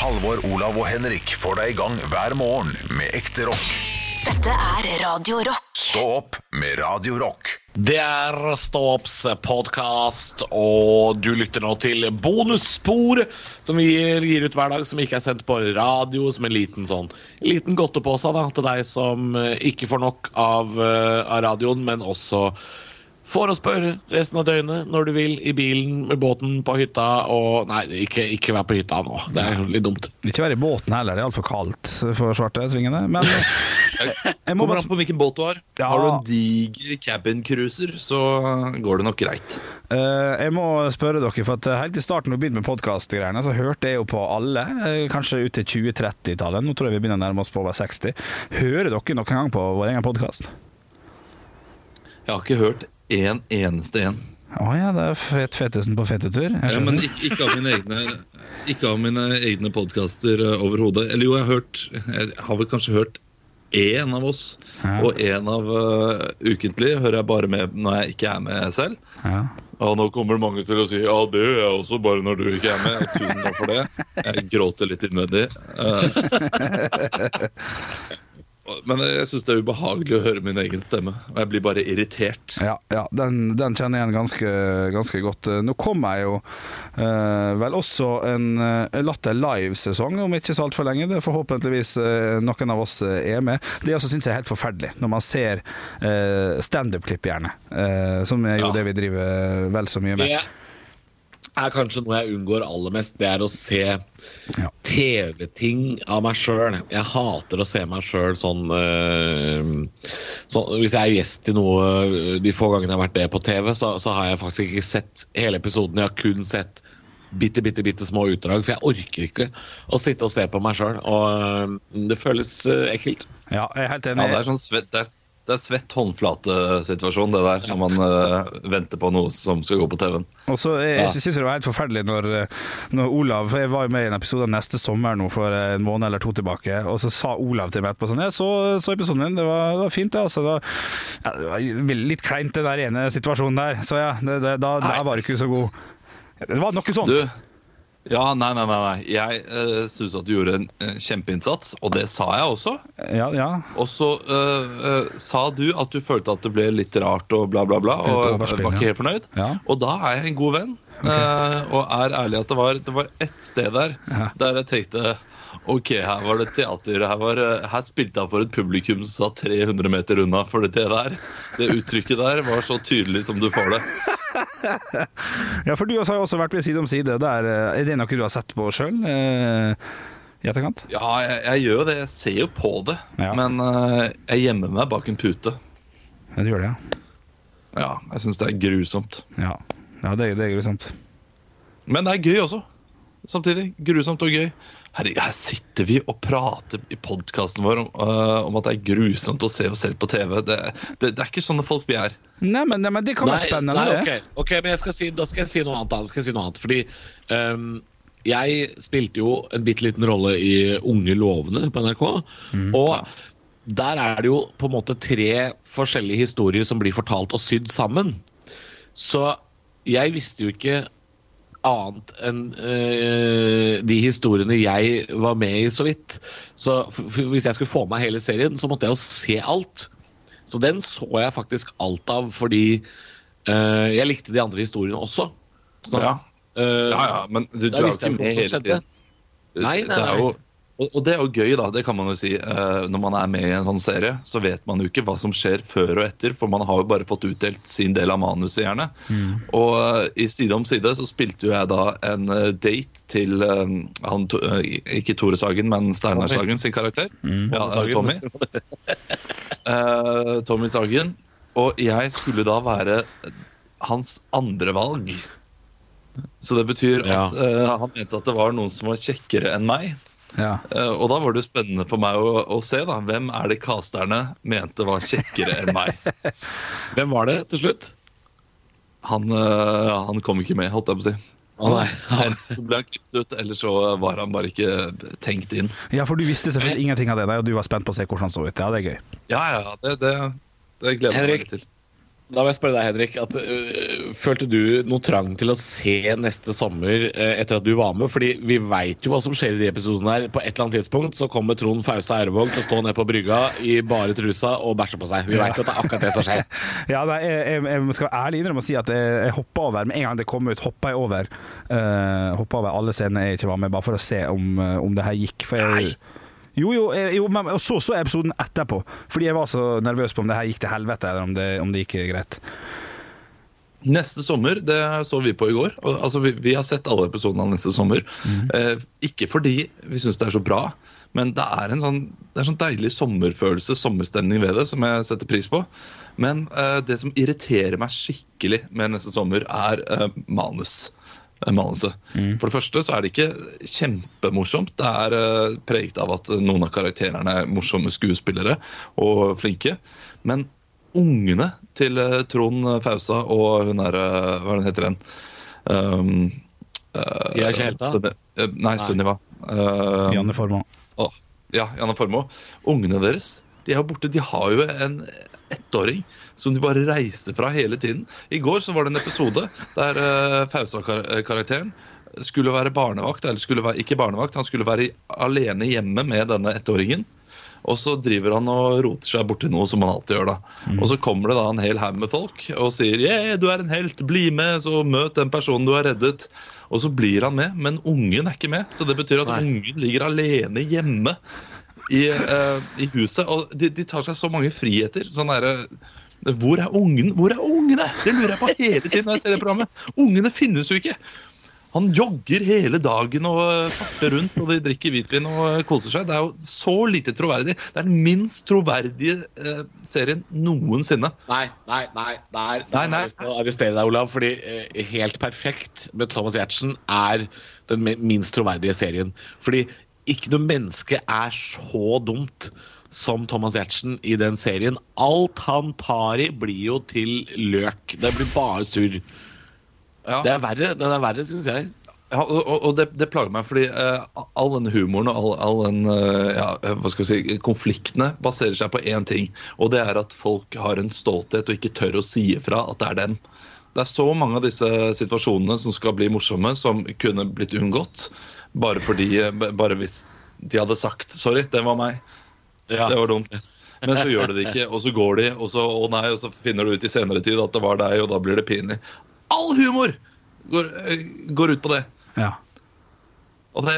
Halvor, Olav og Henrik får deg i gang hver morgen med ekte rock. Dette er Radio Rock. Stå opp med Radio Rock. Det er Ståops podkast, og du lytter nå til bonusspor, som vi gir, gir ut hver dag, som ikke er sendt på radio, som en liten sånn liten godtepose da, til deg som eh, ikke får nok av, eh, av radioen, men også får å spørre resten av døgnet når du vil, i bilen, med båten, på hytta og Nei, ikke, ikke vær på hytta nå, det er litt dumt. Ikke være i båten heller, det er altfor kaldt for svarte svingene. Men jeg må bare på hvilken båt du har. Ja. Har du en diger cabin cruiser, så går det nok greit. Uh, jeg må spørre dere, for at helt i starten da vi begynte med podkastgreiene, så hørte jeg jo på alle, eh, kanskje ut til 2030-tallet. Nå tror jeg vi begynner å nærme oss på over 60. Hører dere noen gang på vår egen podkast? Jeg har ikke hørt en eneste en. Å ja, det er fet fetesen på fetetur. Ja, men ikke, ikke av mine egne Ikke av mine egne podkaster overhodet. Eller jo, jeg har hørt Jeg har vel kanskje hørt én av oss. Ja. Og én av uh, ukentlig hører jeg bare med når jeg ikke er med selv. Ja. Og nå kommer det mange til å si ja, det gjør jeg også, bare når du ikke er med. Tusen takk for det. Jeg gråter litt innvendig. Eh, Men jeg syns det er ubehagelig å høre min egen stemme. Og jeg blir bare irritert. Ja, ja den, den kjenner jeg igjen ganske, ganske godt. Nå kommer jeg jo eh, vel også en uh, Latter Live-sesong om ikke så altfor lenge. Det er forhåpentligvis eh, noen av oss eh, er med. Det også syns jeg er helt forferdelig, når man ser eh, standup-klipp, gjerne. eh, som er jo Ja. det vi driver vel så mye med. Det er kanskje noe jeg unngår aller mest, det er å se Ja. TV-ting av meg sjøl. Jeg hater å se meg sjøl sånn, eh, så, Hvis jeg er gjest i noe de få gangene jeg har vært det på TV, så, så har jeg faktisk ikke sett hele episoden. Jeg har kun sett bitte, bitte, bitte små utdrag, for jeg orker ikke å sitte og se på meg sjøl. Og eh, det føles eh, ekkelt. Ja, jeg er helt Ja, enig. det er sånn svett, det er, det er svett håndflate-situasjon, det der. Når man uh, venter på noe som skal gå på TV-en. Og så Jeg, jeg synes det var helt forferdelig når, når Olav For jeg var jo med i en episode neste sommer nå for en måned eller to tilbake, og så sa Olav til meg etterpå sånn Jeg så, så episoden din, det var, det var fint, det. Altså, det, var, ja, det var litt kleint, den der ene situasjonen der. Så ja, det, det, da, da var det ikke så god. Det var noe sånt. Du, ja, nei, nei, nei. Jeg uh, syns at du gjorde en uh, kjempeinnsats, og det sa jeg også. Ja, ja. Og så uh, uh, sa du at du følte at det ble litt rart og bla, bla, bla, og var ikke helt fornøyd. Ja. Og da er jeg en god venn, eh, og er ærlig at det var, det var ett sted der der jeg tenkte Ok, her var det teater. Her, var, her spilte han for et publikum som satt 300 meter unna. For det der, det uttrykket der var så tydelig som du får det. ja, for du har jo også vært ved Side om side. Der, eh, er det noe du har sett på sjøl? Eh, I etterkant? Ja, jeg, jeg gjør jo det. Jeg ser jo på det. Ja. Men eh, jeg gjemmer meg bak en pute. Ja, du gjør det, ja. Ja, jeg syns det er grusomt. Ja, ja det, det er grusomt. Men det er gøy også. Samtidig. Grusomt og gøy. Herregud, her sitter vi og prater i podkasten vår om, uh, om at det er grusomt å se oss selv på TV. Det, det, det er ikke sånne folk vi er. Nei, men, nei, men det kan være spennende, nei, okay. ok, men jeg skal si, da skal jeg si noe annet. Da. Skal jeg si noe annet fordi um, jeg spilte jo en bitte liten rolle i Unge lovende på NRK. og der er det jo på en måte tre forskjellige historier som blir fortalt og sydd sammen. Så jeg visste jo ikke annet enn uh, de historiene jeg var med i, så vidt. Så hvis jeg skulle få med hele serien, så måtte jeg jo se alt. Så den så jeg faktisk alt av fordi uh, jeg likte de andre historiene også. Sånn, Ja. Uh, Ja, ja, men du, du er jo ikke med hele tiden. Nei, nei, Det er nei. jo, og, og det er jo gøy, da. Det kan man jo si. Eh, når man er med i en sånn serie, så vet man jo ikke hva som skjer før og etter, for man har jo bare fått utdelt sin del av manuset, gjerne. Og eh, i Side om side så spilte jo jeg da en eh, date til han, ikke Tore Sagen, men Steinar Sagen sin karakter. Ja, eh, Tommy. Tommy Sagen. Og jeg skulle da være hans andre valg. Så det betyr Ja. at eh, han mente at det var noen som var kjekkere enn meg. Ja. Eh, og da var det jo spennende for meg å, å se da, hvem er det casterne mente var kjekkere enn meg. Hvem var det til slutt? Han, eh, han kom ikke med, holdt jeg på å si. Oh, nei. Enten så ble han klippet ut, eller så var han bare ikke tenkt inn. ja, for du visste selvfølgelig ingenting av det, der, og du var spent på å se hvordan han så ut. Ja, det er gøy. Ja, ja, det, det, det gleder jeg meg til. Da må jeg spørre deg, Henrik. At, uh, følte du noe trang til å se neste sommer uh, etter at du var med? Fordi vi veit jo hva som skjer i de episodene her. På et eller annet tidspunkt så kommer Trond Fausa Ervåg til å stå ned på brygga i bare trusa og bæsje på seg. Vi veit ja. at det er akkurat det som skjer. Ja, nei, jeg, jeg, skal ærlig innrømme å si at jeg, jeg hoppa over Med en gang det kom ut, hoppa jeg over uh, Hoppa over alle scenene jeg ikke var med, bare for å se om, om det her gikk. For jeg, jo, jo, jo men, så så jeg episoden etterpå, fordi jeg var så nervøs på om det her gikk til helvete, eller om det, om det gikk greit. Neste sommer, det så vi på i går. Altså, vi, vi har sett alle episodene av neste sommer. Eh, ikke fordi vi syns det er så bra, men det er en sånn, det er sånn deilig sommerfølelse, sommerstemning ved det, som jeg setter pris på. Men eh, det som irriterer meg skikkelig med neste sommer, er eh, manus. Eh, Mm. For det første så er det ikke kjempemorsomt. Det er eh, preget av at noen av karakterene er morsomme skuespillere og flinke. Men ungene til eh, Trond Fausa og hun er eh, Hva er det hun heter den? Um, uh, Jeg er ikke helt da. Sunni- eh, Nei, Sunniva. Uh, Janne Formoe. Ja, Janne Formoe. Ungene deres de er borte. De har jo en ettåring som de bare reiser fra hele tiden. I går så var det en episode der uh, Fausa-karakteren skulle være barnevakt, eller skulle være, ikke barnevakt, han skulle være alene hjemme med denne ettåringen. Og så driver han og roter seg borti noe, som han alltid gjør. da. Og så kommer det da en hel haug med folk og sier yeah, 'du er en helt, bli med', så møt den personen du har reddet. Og så blir han med, men ungen er ikke med. Så det betyr at Nei. ungen ligger alene hjemme i, uh, i huset. Og de, de tar seg så mange friheter. Sånn derre hvor er ungen? Hvor er ungene? Det lurer jeg på hele tiden når jeg ser det programmet. Ungene finnes jo ikke. Han jogger hele dagen og eh, farter rundt, og de drikker hvitvin og eh, koser seg. Det er jo så lite troverdig. Det er den minst troverdige eh, serien noensinne. Nei, nei, nei. Der, Nei, nei. Jeg skal arrestere deg, Olav. Fordi eh, Helt perfekt med Thomas Giertsen er den minst troverdige serien. Fordi ikke noe menneske er så dumt som Thomas Giertsen i den serien. Alt han tar i, blir jo til løk. Det blir bare surr. Ja. Det er verre, den er verre, syns jeg. Ja, og, og- det, det plager meg, fordi uh, all den humoren og all, all den uh, ja, hva skal vi si, konfliktene baserer seg på én ting. Og det er at folk har en stolthet og ikke tør å si ifra at det er den. Det er så mange av disse situasjonene som skal bli morsomme, som kunne blitt unngått. Bare fordi Bare hvis de hadde sagt 'sorry, det var meg'. Ja. Det var dumt. Men så gjør de det ikke, og så går de, og så, å nei, og så finner du ut i senere tid at det var deg, og da blir det pinlig. All humor går, eh, går ut på det. Ja. Og det,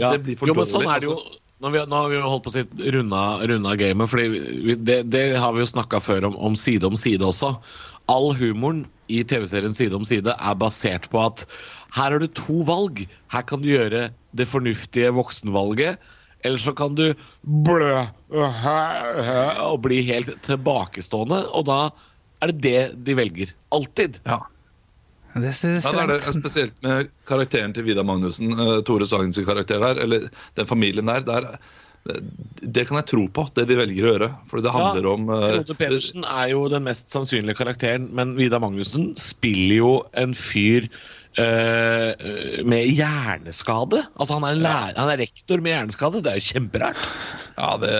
Ja. det blir for jo, men dårlig. sånn altså. vi, nå har vi jo holdt på å si runda, runda gamet, for det, det har vi jo snakka før om, om side om side også. All humoren i TV-serien Side om side er basert på at her har du to valg. Her kan du gjøre det fornuftige voksenvalget, eller så kan du blø og bli helt tilbakestående, og da er det det de velger. Alltid. Ja. Det, det, det, ja, det er det spesielt med karakteren til Vidar Magnussen, Tore Sagens karakter der, eller den familien der. der det, kan jeg tro på, det de velger å gjøre. For det handler om eh, Frode Pedersen er jo den mest sannsynlige karakteren, men Vidar Magnussen spiller jo en fyr eh, med hjerneskade. Altså Han er, lærer, han er rektor med hjerneskade. Det er jo kjemperart. Ja, det,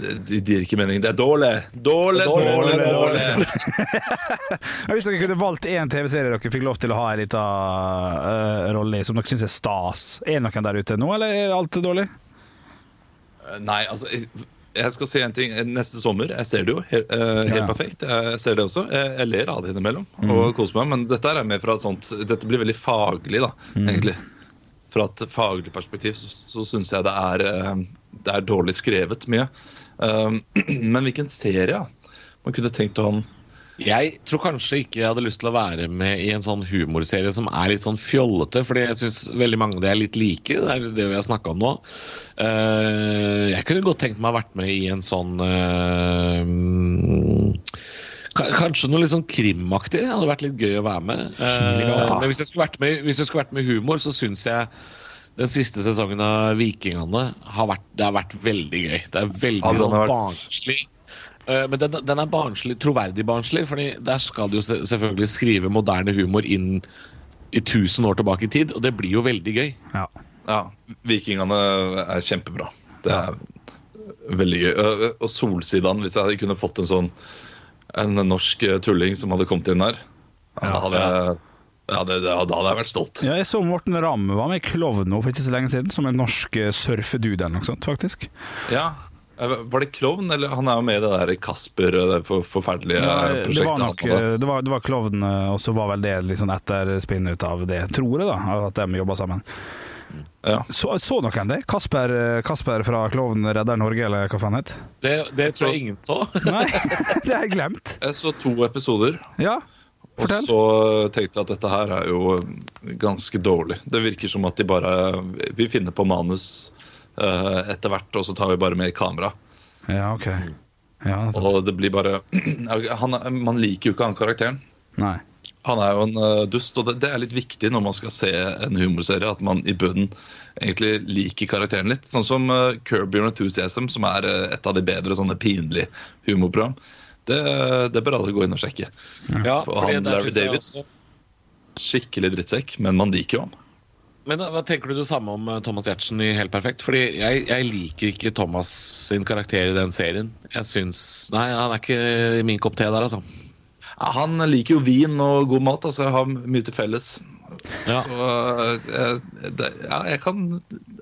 det, det gir ikke mening. Det er dårlig! Dårlig, dårlig, dårlig! Hvis dere kunne valgt én TV-serie dere fikk lov til å ha en liten uh, rolle i, som dere syns er stas, er det noen der ute nå, eller er alt dårlig? Nei, altså jeg- skal si en ting. Neste sommer, jeg ser det jo helt, uh, helt Ja. perfekt. Jeg ser det også. Jeg, jeg ler av det innimellom og koser meg. Men dette er mer fra et sånt Dette blir veldig faglig, da, egentlig. Fra et faglig perspektiv så, så syns jeg det er, uh, det er dårlig skrevet mye. Um, men hvilken serie? Ja? Man kunne tenkt å ha en Jeg tror kanskje ikke jeg hadde lyst til å være med i en sånn humorserie som er litt sånn fjollete, fordi jeg syns veldig mange av de er litt like. Det er det vi har snakka om nå. Eh, jeg kunne godt tenkt meg å ha vært med i en sånn eh, Kanskje noe litt sånn krimaktig. Det hadde vært litt gøy å være med. Eh, Men hvis jeg skulle vært med, hvis jeg skulle vært med humor, så syns jeg den siste sesongen av Vikingene har vært, det har vært veldig gøy. Det er veldig Ja, sånn barnslig. Eh, Men den, den er barnslig, troverdig barnslig, Fordi der skal du jo selvfølgelig skrive moderne humor inn i 1000 år tilbake i tid, og det blir jo veldig gøy. Ja. Ja, Vikingene er kjempebra. Det er veldig gøy. Og- Solsidan, hvis jeg kunne fått en sånn en norsk tulling som hadde kommet inn der. Da hadde jeg, ja, det, da hadde jeg vært stolt. Ja, jeg så Morten Ramme var med i Klovno for ikke så lenge siden, som en norsk surfedude eller noe sånt, faktisk. Ja, Var det klovn, eller han er jo med i det der Kasper, det for, forferdelige Ja, det prosjektet. var nok hadde. det var, det var Klovn, eh, og så var vel det liksom etterspinn ut av det, tror jeg, da, at de jobba sammen. Ja. Så, så noen det? Kasper, eh, Kasper fra Klovn redder Norge, eller hva faen het? Det, det tror jeg ingen så. Nei, det har jeg glemt. Jeg så to episoder, Ja, fortell. og så tenkte jeg at dette her er jo ganske dårlig. Det virker som at de bare Vi finner på manus eh, etter hvert, og så tar vi bare med kamera. Ja, ok. Ja, det Og det blir bare han, Man liker jo ikke han karakteren. Nei. Han er jo en uh, dust, og det, det er litt viktig når man skal se en humorserie, at man i bunnen egentlig liker karakteren litt. Sånn som uh, Curb Your Enthusiasm, som er uh, et av de bedre sånne pinlige humorprogram. Det, det bør alle gå inn og sjekke. Ja, For han Larry David. også- Skikkelig drittsekk, men man liker jo ham. Men hva tenker du det samme om eh, Thomas Giertsen i Helt perfekt? Fordi jeg, jeg liker ikke Thomas sin karakter i den serien. Jeg syns Nei, han er ikke min kopp te der, altså. Ja, han liker jo vin og god mat, altså jeg har mye til felles. Ja. Så eh, jeg, det, ja, jeg kan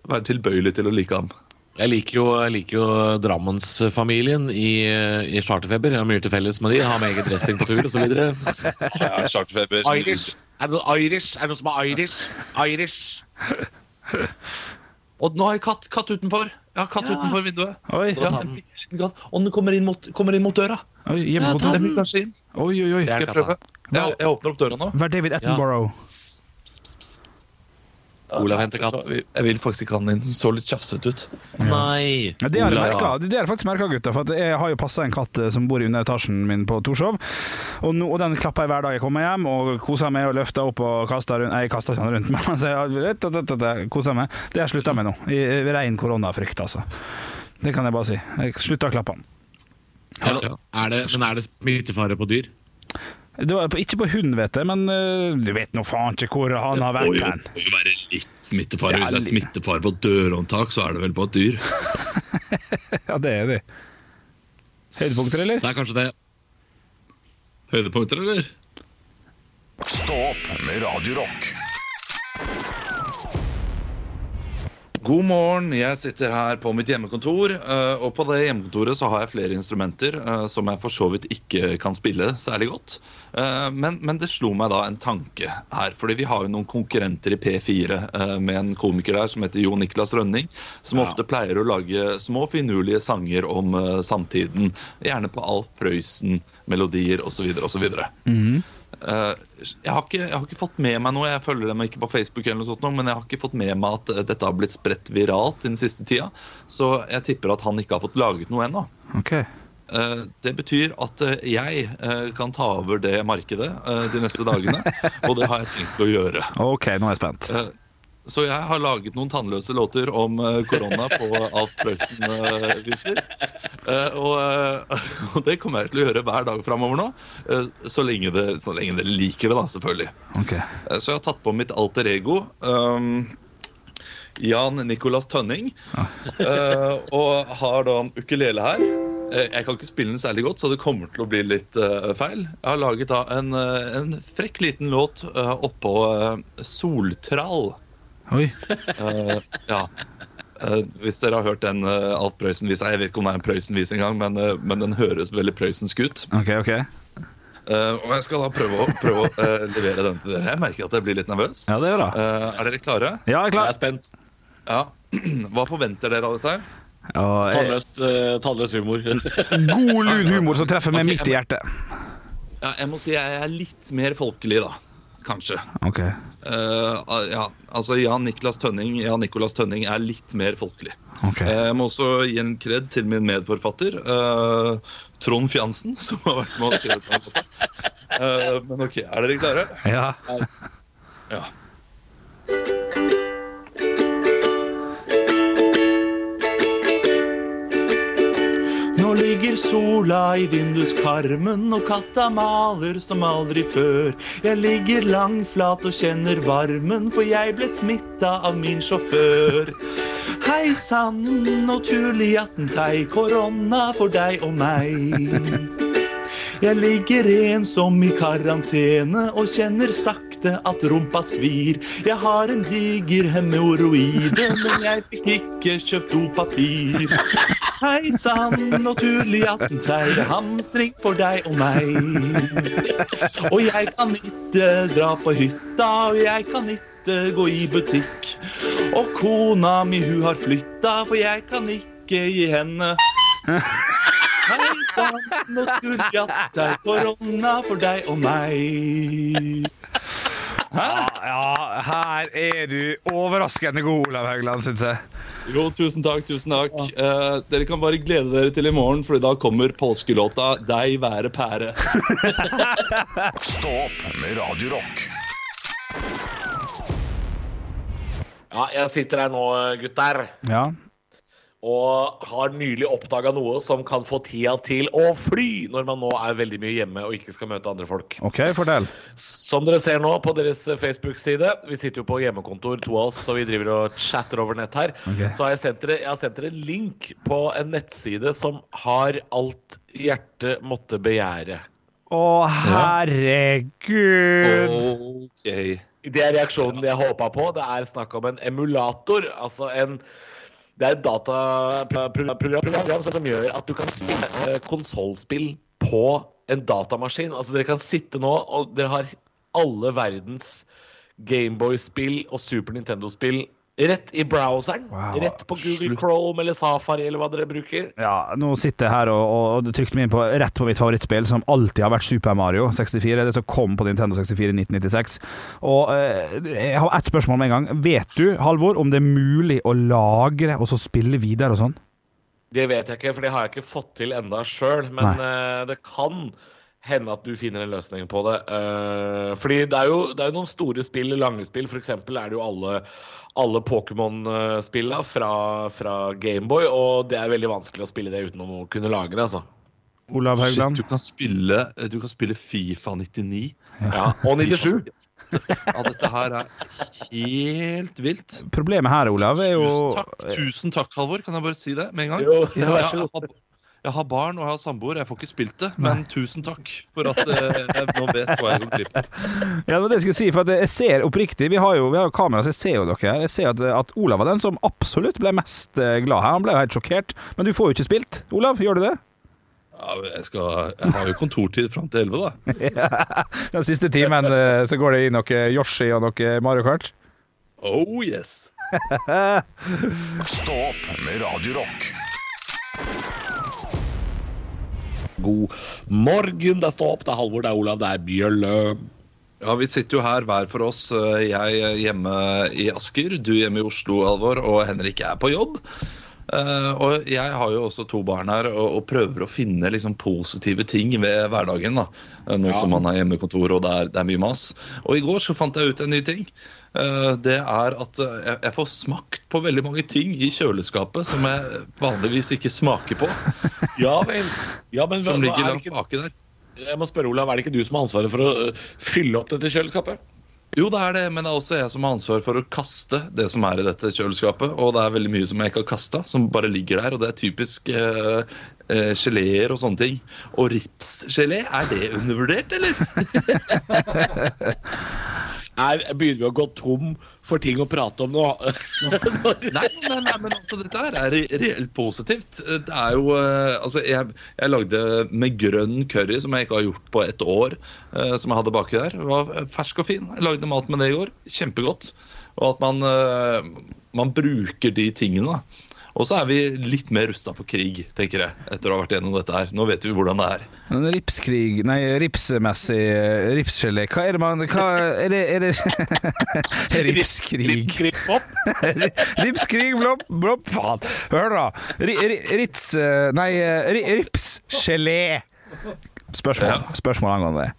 være tilbøyelig til å like ham. Jeg liker jo, jeg liker jo Drammensfamilien i, i Charterfeber. Jeg har mye til felles med de. Jeg har med egen dressing på tur osv. Ja, Charterfeber. Irish. Er det noe Irish? Er det noe som er Irish? Irish. Og nå har jeg katt, katt utenfor. Jeg har katt utenfor vinduet. Oi, Ja, katt. Og den kommer inn mot, kommer inn mot døra. oi Den vil kanskje inn. Oi, oi, oi. Skal jeg prøve? Jeg, jeg åpner opp døra nå. Vær David Attenborough. Olav henter katt. Jeg vil faktisk ikke ha den inn. Den så litt tjafsete ut. Nei. Ja, det har jeg merket, det har jeg faktisk merka, gutta. For at jeg har jo passa en katt eh, som bor i underetasjen min på Torshov. Og, no, og den klapper jeg hver dag jeg kommer hjem, og koser meg og løfter opp og kaster rundt. Nei, jeg kaster ikke den rundt, men altså, jeg koser meg. Det har jeg slutta med nå. I i ren koronafrykt, altså. Det kan jeg bare si. Jeg slutta å klappe den. Ja, er det, men er det smittefare på dyr? Det var på- ikke på hund, vet jeg, men eh, du vet nå faen ikke hvor han har vært hen. Det må jo være litt smittefare. Hvis det er smittefare på dørhåndtak, så er det vel på et dyr. Ja, det er det. Høydepunkter, eller? Det er kanskje det. Høydepunkter, eller? Stå opp med Radio God morgen, jeg sitter her på mitt hjemmekontor. eh, Og på det hjemmekontoret så har jeg flere instrumenter eh, som jeg for så vidt ikke kan spille særlig godt. Eh, Men, men det slo meg da en tanke her. fordi vi har jo noen konkurrenter i P4 eh, med en komiker der som heter Jo Niklas Rønning. Som ofte pleier å lage små finurlige sanger om samtiden. Gjerne på Alf Prøysen-melodier osv. osv. Eh, jeg, har ikke, jeg har ikke fått med meg noe, jeg følger dem ikke på Facebook, eller noe sånt, men jeg har ikke fått med meg at eh, dette har blitt spredt viralt i den siste tida. Så jeg tipper at han ikke har fått laget noe ennå. Okay. Eh, Det betyr at eh, jeg eh, kan ta over det markedet eh, de neste dagene, og det har jeg tenkt å gjøre. Ok, nå er jeg spent. Eh, Så jeg har laget noen tannløse låter om eh, korona på Alf Prøysen-viser. Og, eh, og det kommer jeg til å gjøre hver dag framover nå, eh, så lenge, det, så lenge dere liker det, da, selvfølgelig. Ok. Eh, Så jeg har tatt på mitt alter ego. Um, Jan Nicolas Tønning. eh, og har da en ukulele her. Eh, jeg kan ikke spille den særlig godt, så det kommer til å bli litt uh, feil. Jeg har laget da en, eh, en frekk liten låt uh, oppå uh, Soltrall. Oi. Eh, ja. Eh, hvis dere har hørt den uh, Alf Prøysen-visa Jeg vet ikke om det er en Prøysen-vis engang, men, uh, men den høres veldig prøysensk ut. Ok, ok. Eh, og jeg skal da prøve å, prøve å eh, levere den til dere. Jeg merker at jeg blir litt nervøs. Ja, det er da. Eh, er dere klare? Ja, jeg er Jeg er spent. Ja. Hva forventer dere av dette her? Ja, jeg- Tannløst, eh, tannløs humor. god, lun humor som treffer meg okay, midt i hjertet. Ja, jeg må si jeg er litt mer folkelig, da. Kanskje. Ok. Uh, ja, altså Jan Niklas Tønning Jan Nicolas Tønning er litt mer folkelig. Ok. Eh, jeg må også gi en kred til min medforfatter, uh, Trond Fjansen, som har vært med og skrevet. Eh, men OK, er dere klare? Ja. Ja. Nå ligger sola i vinduskarmen, og katta maler som aldri før. Jeg ligger langflat og kjenner varmen, for jeg ble smitta av min sjåfør. Hei sann naturlig attentei, korona for deg og meg. Jeg ligger ensom i karantene og kjenner sakte at rumpa svir. Jeg har en diger hemoroide, men jeg fikk ikke kjøpt dopapir. Hei sann, at turlig treier hamstring for deg og meg. Og jeg kan ikke dra på hytta, og jeg kan ikke gå i butikk. Og kona mi, hun har flytta, for jeg kan ikke gi henne Hei sann, og turlig attentei, korona for deg og meg. Ja, her er du overraskende god, Olav Haugland, syns jeg. Jo, tusen takk, tusen takk. Eh, dere kan bare glede dere til i morgen, for da kommer påskelåta 'Deg være pære'. Stå opp med Radio Rock. Ja, jeg sitter her nå, gutter, Ja. Og har nylig oppdaga noe som kan få tida til å fly når man nå er veldig mye hjemme og ikke skal møte andre folk. OK, fortell. Som dere ser nå på deres Facebook-side, vi sitter jo på hjemmekontor, to av oss, så vi driver og chatter over nett her. okay. Så har jeg sendt dere, jeg har sendt dere en link på en nettside som har alt hjertet måtte begjære. Å, herregud! Ok. Det er reaksjonen jeg håpa på. Det er snakk om en emulator. Altså en Det er et dataprogram som gjør at du kan spille eh, konsollspill på en datamaskin. Altså Dere kan sitte nå, og dere har alle verdens Gameboy-spill og Super Nintendo-spill rett i browseren. Wow. Rett på Google Chrome eller Safari eller hva dere bruker. Ja, nå sitter jeg her og, og, og trykte meg inn på, rett på mitt favorittspill, som alltid har vært Super Mario 64. Det som kom på Nintendo 64 i 1996. Og eh, Jeg har ett spørsmål med en gang. Vet du, Halvor, om det er mulig å lagre og så spille videre og sånn? Det vet jeg ikke, for det har jeg ikke fått til enda sjøl. Men eh, det kan hende at du finner en løsning på det. Uh, fordi det er, jo, det er jo noen store spill, lange spill. For eksempel er det jo alle, alle Pokémon-spilla fra, fra Gameboy. Og det er veldig vanskelig å spille det uten å kunne lage det, altså. Olav Shit, Haugland? du kan spille, du kan spille Fifa 99. Ja, og 97. Ja, dette her er helt vilt. Problemet her, Olav, er jo Tusen takk, tusen takk, Halvor. Kan jeg bare si det med en gang? Jo, Ja, vær så god. Jeg har barn og jeg har samboer. Jeg får ikke spilt det, men tusen takk for at eh, jeg nå vet hva jeg går glipp av. Ja, det var det jeg skulle si, for at jeg ser oppriktig Vi har jo, vi har jo kamera, så jeg ser jo dere her. Jeg ser at, at Olav var den som absolutt ble mest eh, glad her. Han ble jo helt sjokkert. Men du får jo ikke spilt. Olav, gjør du det? Ja, jeg, skal, jeg har jo kontortid fram til 11, da. Den siste timen eh, så går det i noe Yoshi og noe Mario Kart. Oh yes. Stå opp med Radio God morgen, det er Stå opp, det er Halvor, det er Olav, det er Bjølle. Ja, Vi sitter jo her hver for oss. Jeg hjemme i Asker, du hjemme i Oslo, Alvor, og Henrik er på jobb. Eh, og jeg har jo også to barn her og, og prøver å finne liksom positive ting ved hverdagen. da, eh, ja. som man har hjemmekontor og det er, det er mye mas. Og i går så fant jeg ut en ny ting. Uh, det er at jeg, jeg får smakt på veldig mange ting i kjøleskapet som jeg vanligvis ikke smaker på. Ja vel. Ja, men Som ligger er langt baki der. Jeg må spørre Olav, er det ikke du som har ansvaret for å fylle opp dette kjøleskapet? Jo, det er det, men det er også jeg som har ansvar for å kaste det som er i dette kjøleskapet. Og det er veldig mye som jeg ikke har kasta, som bare ligger der. Og det er typisk eh, eh, geleer og sånne ting. Og ripsgelé, er det undervurdert, eller? Er, begynner vi å gå tom for ting å prate om nå? Nei, nei, nei, men altså, dette her er re- reelt positivt. Det er jo eh, Altså, jeg, jeg lagde med grønn curry, som jeg ikke har gjort på et år, eh, som jeg hadde baki der. Det var fersk og fin. Jeg lagde mat med det i går. Kjempegodt. Og at man, eh, man bruker de tingene, da. Og så er vi litt mer rusta for krig, tenker jeg, etter å ha vært gjennom dette her. Nå vet vi hvordan det er. Men ripskrig Nei, ripsmessig eh, ripsgelé. Hva er det man hva, Er det, er det Ripskrig. Ripskrig opp? Ripskrig, blopp, blopp, faen. Hør da. Ri, rits eh, Nei, eh, ripsgelé. Spørsmål, spørsmål angående det.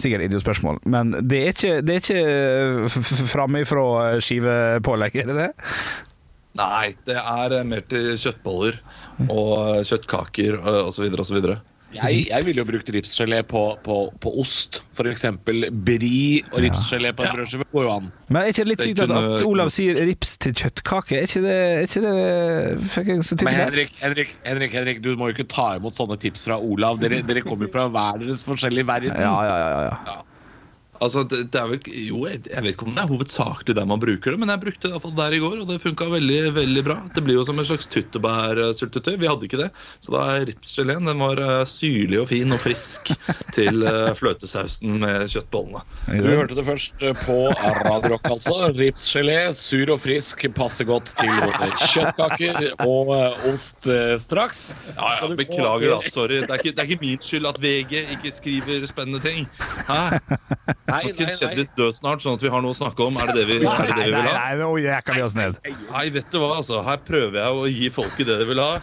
Sikkert idiotspørsmål, men det er ikke, det er ikke framifrå skivepålegg, er det det? Nei, det er eh, mer til kjøttboller og kjøttkaker og osv. osv. Jeg, jeg ville jo brukt ripsgelé på, på, på ost. F.eks. brie og ripsgelé på en brødskive går jo an. Men er ikke det litt sykt at, at Olav sier rips til kjøttkake? Er ikke det, er ikke det Fikk jeg så Men tydelig? Henrik, Henrik, Henrik, Henrik, du må jo ikke ta imot sånne tips fra Olav. Dere, dere kommer jo fra hver deres forskjellige verden. Ja, ja, ja, ja, ja. Altså, det, det er vel, jo, jeg, jeg vet ikke om det er hovedsakelig der man bruker det, men jeg brukte det i hvert fall der i går, og det funka veldig veldig bra. Det blir jo som en slags tyttebærsyltetøy. Vi hadde ikke det. Så da er ripsgeleen den var eh, syrlig og fin og frisk til eh, fløtesausen med kjøttbollene. Du hørte det først eh, på Radio Rock, altså. Ripsgelé, sur og frisk, passer godt til både kjøttkaker og ost straks. Ja, ja, Beklager, da. Sorry. Det er, ikke, det er ikke min skyld at VG ikke skriver spennende ting. Hæ? Nei, Kan ikke nei, en nei. kjendis dø snart, sånn at vi har noe å snakke om? Er det det vi, er det det vi vil ha? nei, nå jekker vi oss ned. Nei, vet du hva, altså. Her prøver jeg å gi folket det de vil ha.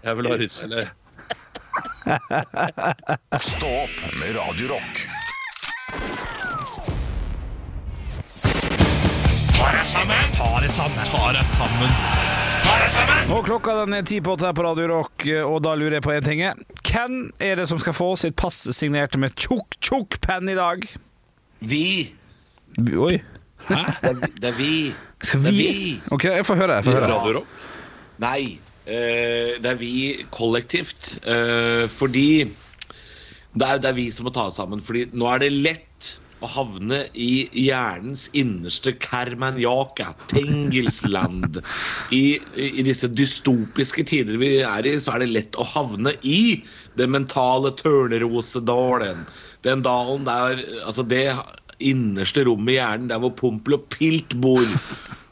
Jeg vil ha ripsgelé. Stå opp med deg sammen! Og klokka den er ti på åtte her på Radio Rock, og da lurer jeg på én ting. Hvem er det som skal få sitt pass signert med tjukk, tjukk penn i dag? Vi. Oi. Det er, det er vi. Skal Det er vi? vi. OK, jeg får høre. Jeg får høre. Nei. eh, det er vi kollektivt. eh, fordi det er, det er vi som må ta oss sammen. Fordi nå er det lett å havne i hjernens innerste Kermanjaka, Tengelsland. I, i, disse dystopiske tider vi er i, så er det lett å havne i den mentale Tørnerosedalen. Den dalen der Altså det innerste rommet i hjernen, der hvor Pompel og Pilt bor.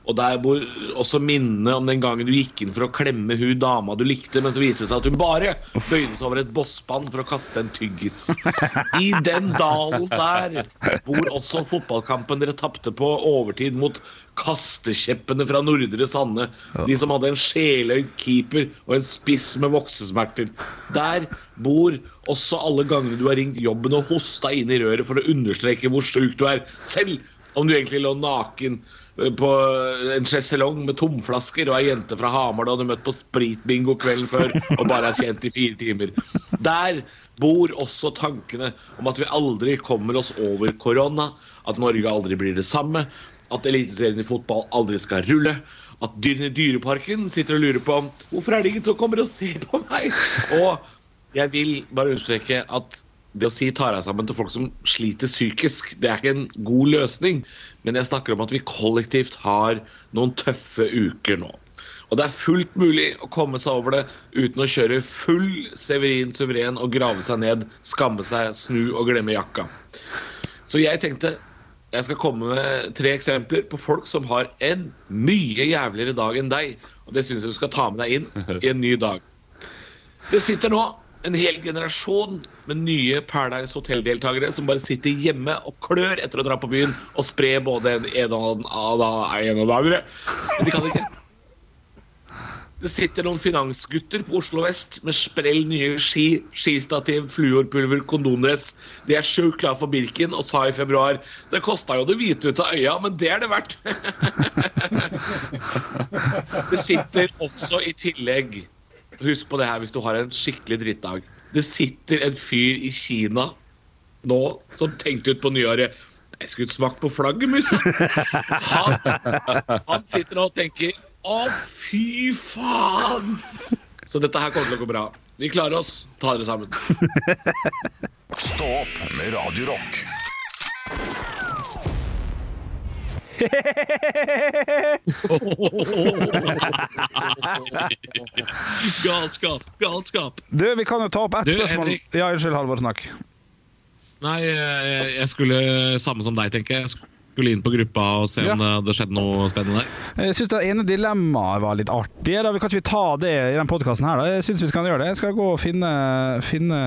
Og der bor også minnet om den gangen du gikk inn for å klemme hun dama du likte, men så viste det seg at hun bare bøyde seg over et bosspann for å kaste en tyggis. I den dalen der bor også fotballkampen dere tapte på overtid mot kastekjeppene fra Nordre Sande. De som hadde en sjeløyd keeper og en spiss med voksesmerter. Der bor også alle gangene du har ringt jobben og hosta inn i røret for å understreke hvor sjuk du er. Selv om du egentlig lå naken på en sjeselong med tomflasker og ei jente fra Hamar du hadde møtt på spritbingo kvelden før og bare er kjent i fire timer. Der bor også tankene om at vi aldri kommer oss over korona, at Norge aldri blir det samme, at Eliteserien i fotball aldri skal rulle. At dyrene i Dyreparken sitter og lurer på hvorfor er det ingen som kommer og ser på meg. Og jeg vil bare understreke at det å si tar deg sammen til folk som sliter psykisk, det er ikke en god løsning. Men jeg snakker om at vi kollektivt har noen tøffe uker nå. Og det er fullt mulig å komme seg over det uten å kjøre full Severin suveren og grave seg ned, skamme seg, snu og glemme jakka. Så jeg tenkte jeg skal komme med tre eksempler på folk som har en mye jævligere dag enn deg. Og det syns jeg du skal ta med deg inn i en ny dag. Det sitter nå en hel generasjon med nye Paradise Hotel-deltakere som bare sitter hjemme og klør etter å dra på byen og spre både en en og en og en og det andre. Men de kan ikke. Det sitter noen finansgutter på Oslo vest med sprell nye ski, skistativ, fluorpulver, kondomdress. De er sjukt klar for Birken og sa i februar det kosta jo det hvite ut av øya, men det er det verdt. det sitter også i tillegg Husk på det her hvis du har en skikkelig drittdag. Det sitter en fyr i Kina nå som tenkte ut på nyåret Jeg skulle smakt på flaggermus. Han, han sitter nå og tenker Å, fy faen! Så dette her kommer til å gå bra. Vi klarer oss. Ta dere sammen. Stå med Radio Galskap, galskap. Du, vi kan jo ta opp ett spørsmål. Henrik. Ja, unnskyld, Halvor, snakk. Nei, jeg, jeg skulle samme som deg, tenker jeg. Jeg skulle inn på gruppa og se om det skjedde noe spennende der. Jeg syns det ene dilemmaet var litt artig. Da. Vi kan ikke vi ta det i den podkasten her, da? Jeg syns vi skal gjøre det. Jeg skal gå og finne, finne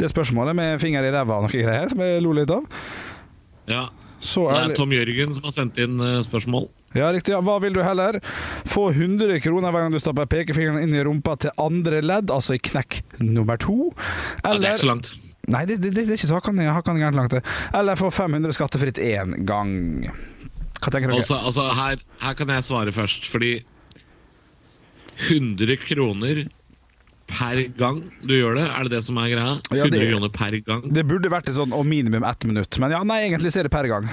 det spørsmålet med finger i ræva og noe greier, som jeg lo litt av. Ja, Så Det er Tom Jørgen som har sendt inn eh, spørsmål. Ja, riktig. Ja. Hva vil du heller? Få 100 kroner hver gang du stapper pekefingeren inn i rumpa til andre ledd, altså i knekk nummer to? Ja, det er ikke så langt. Nei, det, det, det er ikke så hakkande gærent langt. Eller få 500 skattefritt én gang. Hva tenker dere? Altså, altså her, her kan jeg svare først, fordi 100 kroner per gang du gjør det? Er det det som er greia? Ja, det- kroner per gang? Det burde vært sånn og minimum ett minutt, men ja, nei, egentlig så er det per gang.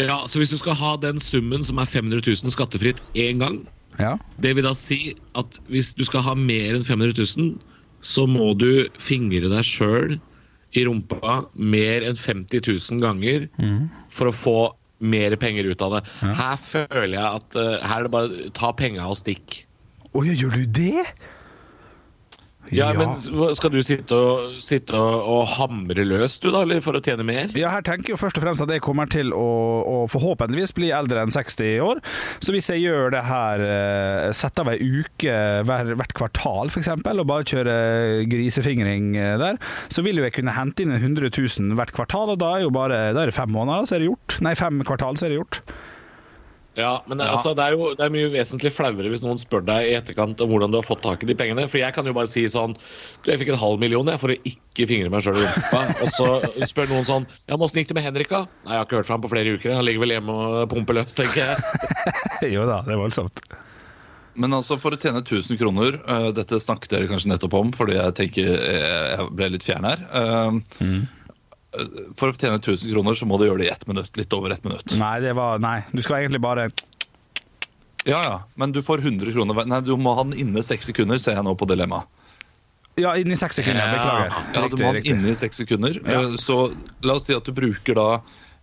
Ja, Så hvis du skal ha den summen som er 500 000 skattefritt én gang, Ja. det vil da si at hvis du skal ha mer enn 500 000, så må du fingre deg sjøl i rumpa mer enn 50 000 ganger for å få mer penger ut av det. Her føler jeg at uh, her er det bare ta penga og stikk. Å gjør du det? Ja, men Skal du sitte og, sitte og, og hamre løs du da, eller for å tjene mer? Ja, her tenker jeg først og fremst at jeg kommer til å, å forhåpentligvis bli eldre enn 60 år. Så hvis jeg gjør det her, eh, setter av ei uke hver, hvert kvartal f.eks., og bare kjører grisefingring eh, der, så vil jo jeg kunne hente inn 100 000 hvert kvartal, og da er jo bare da er det fem måneder, så er det gjort. Nei, fem kvartal, så er det gjort. Ja, men det, Altså, det er jo det er mye vesentlig flauere hvis noen spør deg i etterkant om hvordan du har fått tak i de pengene. For jeg kan jo bare si sånn Du, jeg fikk en halv million jeg, for å ikke fingre meg sjøl i rumpa. Og så spør noen sånn Ja, men åssen gikk det med Henrik, da? Nei, jeg har ikke hørt fra ham på flere uker. Han ligger vel hjemme og pumper løs, tenker jeg. jo da, det er voldsomt. Men altså for å tjene 1000 kroner, uh, dette snakket dere kanskje nettopp om, fordi jeg tenker eh, jeg ble litt fjern her. Uh, eh, For å tjene 1000 kroner så må du gjøre det i ett minutt. Litt over ett minutt. Nei, det var Nei, du skal egentlig bare Ja, ja, men du får 100 kroner Nei, du må ha den inne seks sekunder, ser jeg nå på dilemmaet. Ja, inni seks sekunder. Ja. Beklager. Ja, du må ha den inne i seks sekunder. Ja. Eh, Så la oss si at du bruker da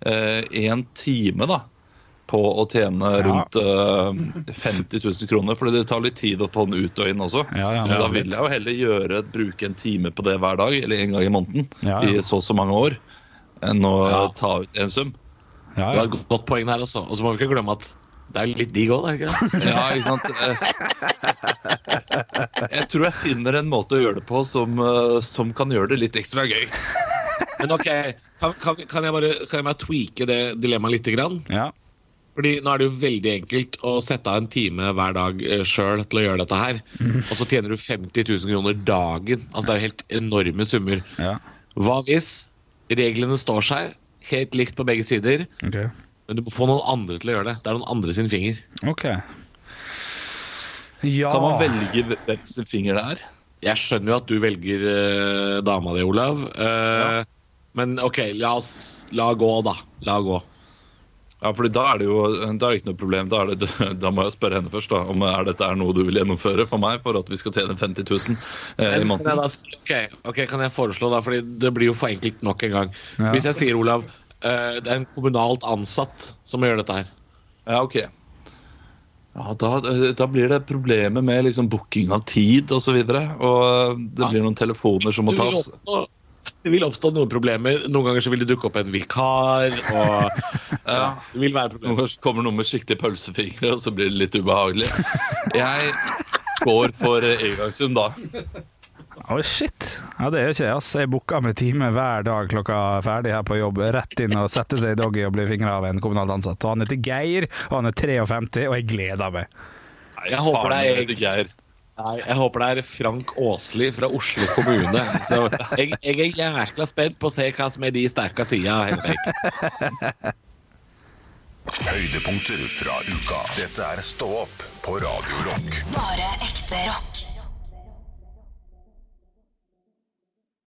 én time da på å tjene Ja. rundt eh, 50 000 kroner, fordi det tar litt tid å få den ut og inn også. Ja, ja, Men da vil jeg jo heller gjøre, bruke en time på det hver dag, eller en gang i måneden, Ja, ja. i så og så mange år, enn å Ja. ta ut en sum. Ja, Du har et godt poeng der også. Og så må vi ikke glemme at det er litt digg òg, er det ikke? Ja, ikke sant? Eh, Jeg tror jeg finner en måte å gjøre det på som, eh, som kan gjøre det litt ekstra gøy. Men OK, kan, kan, kan, jeg bare, kan jeg bare tweake det dilemmaet lite grann? ja. Fordi nå er det jo veldig enkelt å sette av en time hver dag sjøl til å gjøre dette her. Og så tjener du 50 000 kroner dagen. Altså Det er jo helt enorme summer. ja. Hva hvis reglene står seg helt likt på begge sider, okay. men du må få noen andre til å gjøre det? Det er noen andre sin finger. Ok. Ja Kan man velge hvem sin finger det er? Jeg skjønner jo at du velger uh, dama di, Olav. Eh, Men OK, la oss la gå, da. La gå. Ja, fordi da er det jo da er det ikke noe problem. Da, det, da må jeg spørre henne først da, om er dette er noe du vil gjennomføre for meg for at vi skal tjene 50 000 eh, i måneden. da, ok, kan jeg foreslå, da, fordi det blir jo for enkelt nok en gang. Ja. Hvis jeg sier, Olav, eh, det er en kommunalt ansatt som må gjøre dette her. Ja, ok. Ja, da, da blir det problemer med liksom booking av tid og så. Og det Ja. blir noen telefoner som må Det vil, tas. Det vil oppstå noen problemer. Noen ganger så vil det dukke opp en vikar. Og ja, det vil være Noen problemer. ganger så kommer noen med skikkelig pølsefingre, og så blir det litt ubehagelig. Jeg går for eh, engangssum, da. Å, shit. Ja, det er jo ikke jeg, ass. Jeg booker med time hver dag klokka ferdig her på jobb. Rett inn og sette seg i doggy og bli fingra av en kommunalt ansatt. Og han heter Geir, og han er 53, og jeg gleder meg. Jeg håper, det er, Geir. Nei, jeg håper det er Frank Åsli fra Oslo kommune. Så jeg, jeg er jækla spent på å se hva som er de sterke sida, Henrik. Høydepunkter fra uka. Dette er Stå opp på Radio Rock. Bare ekte rock.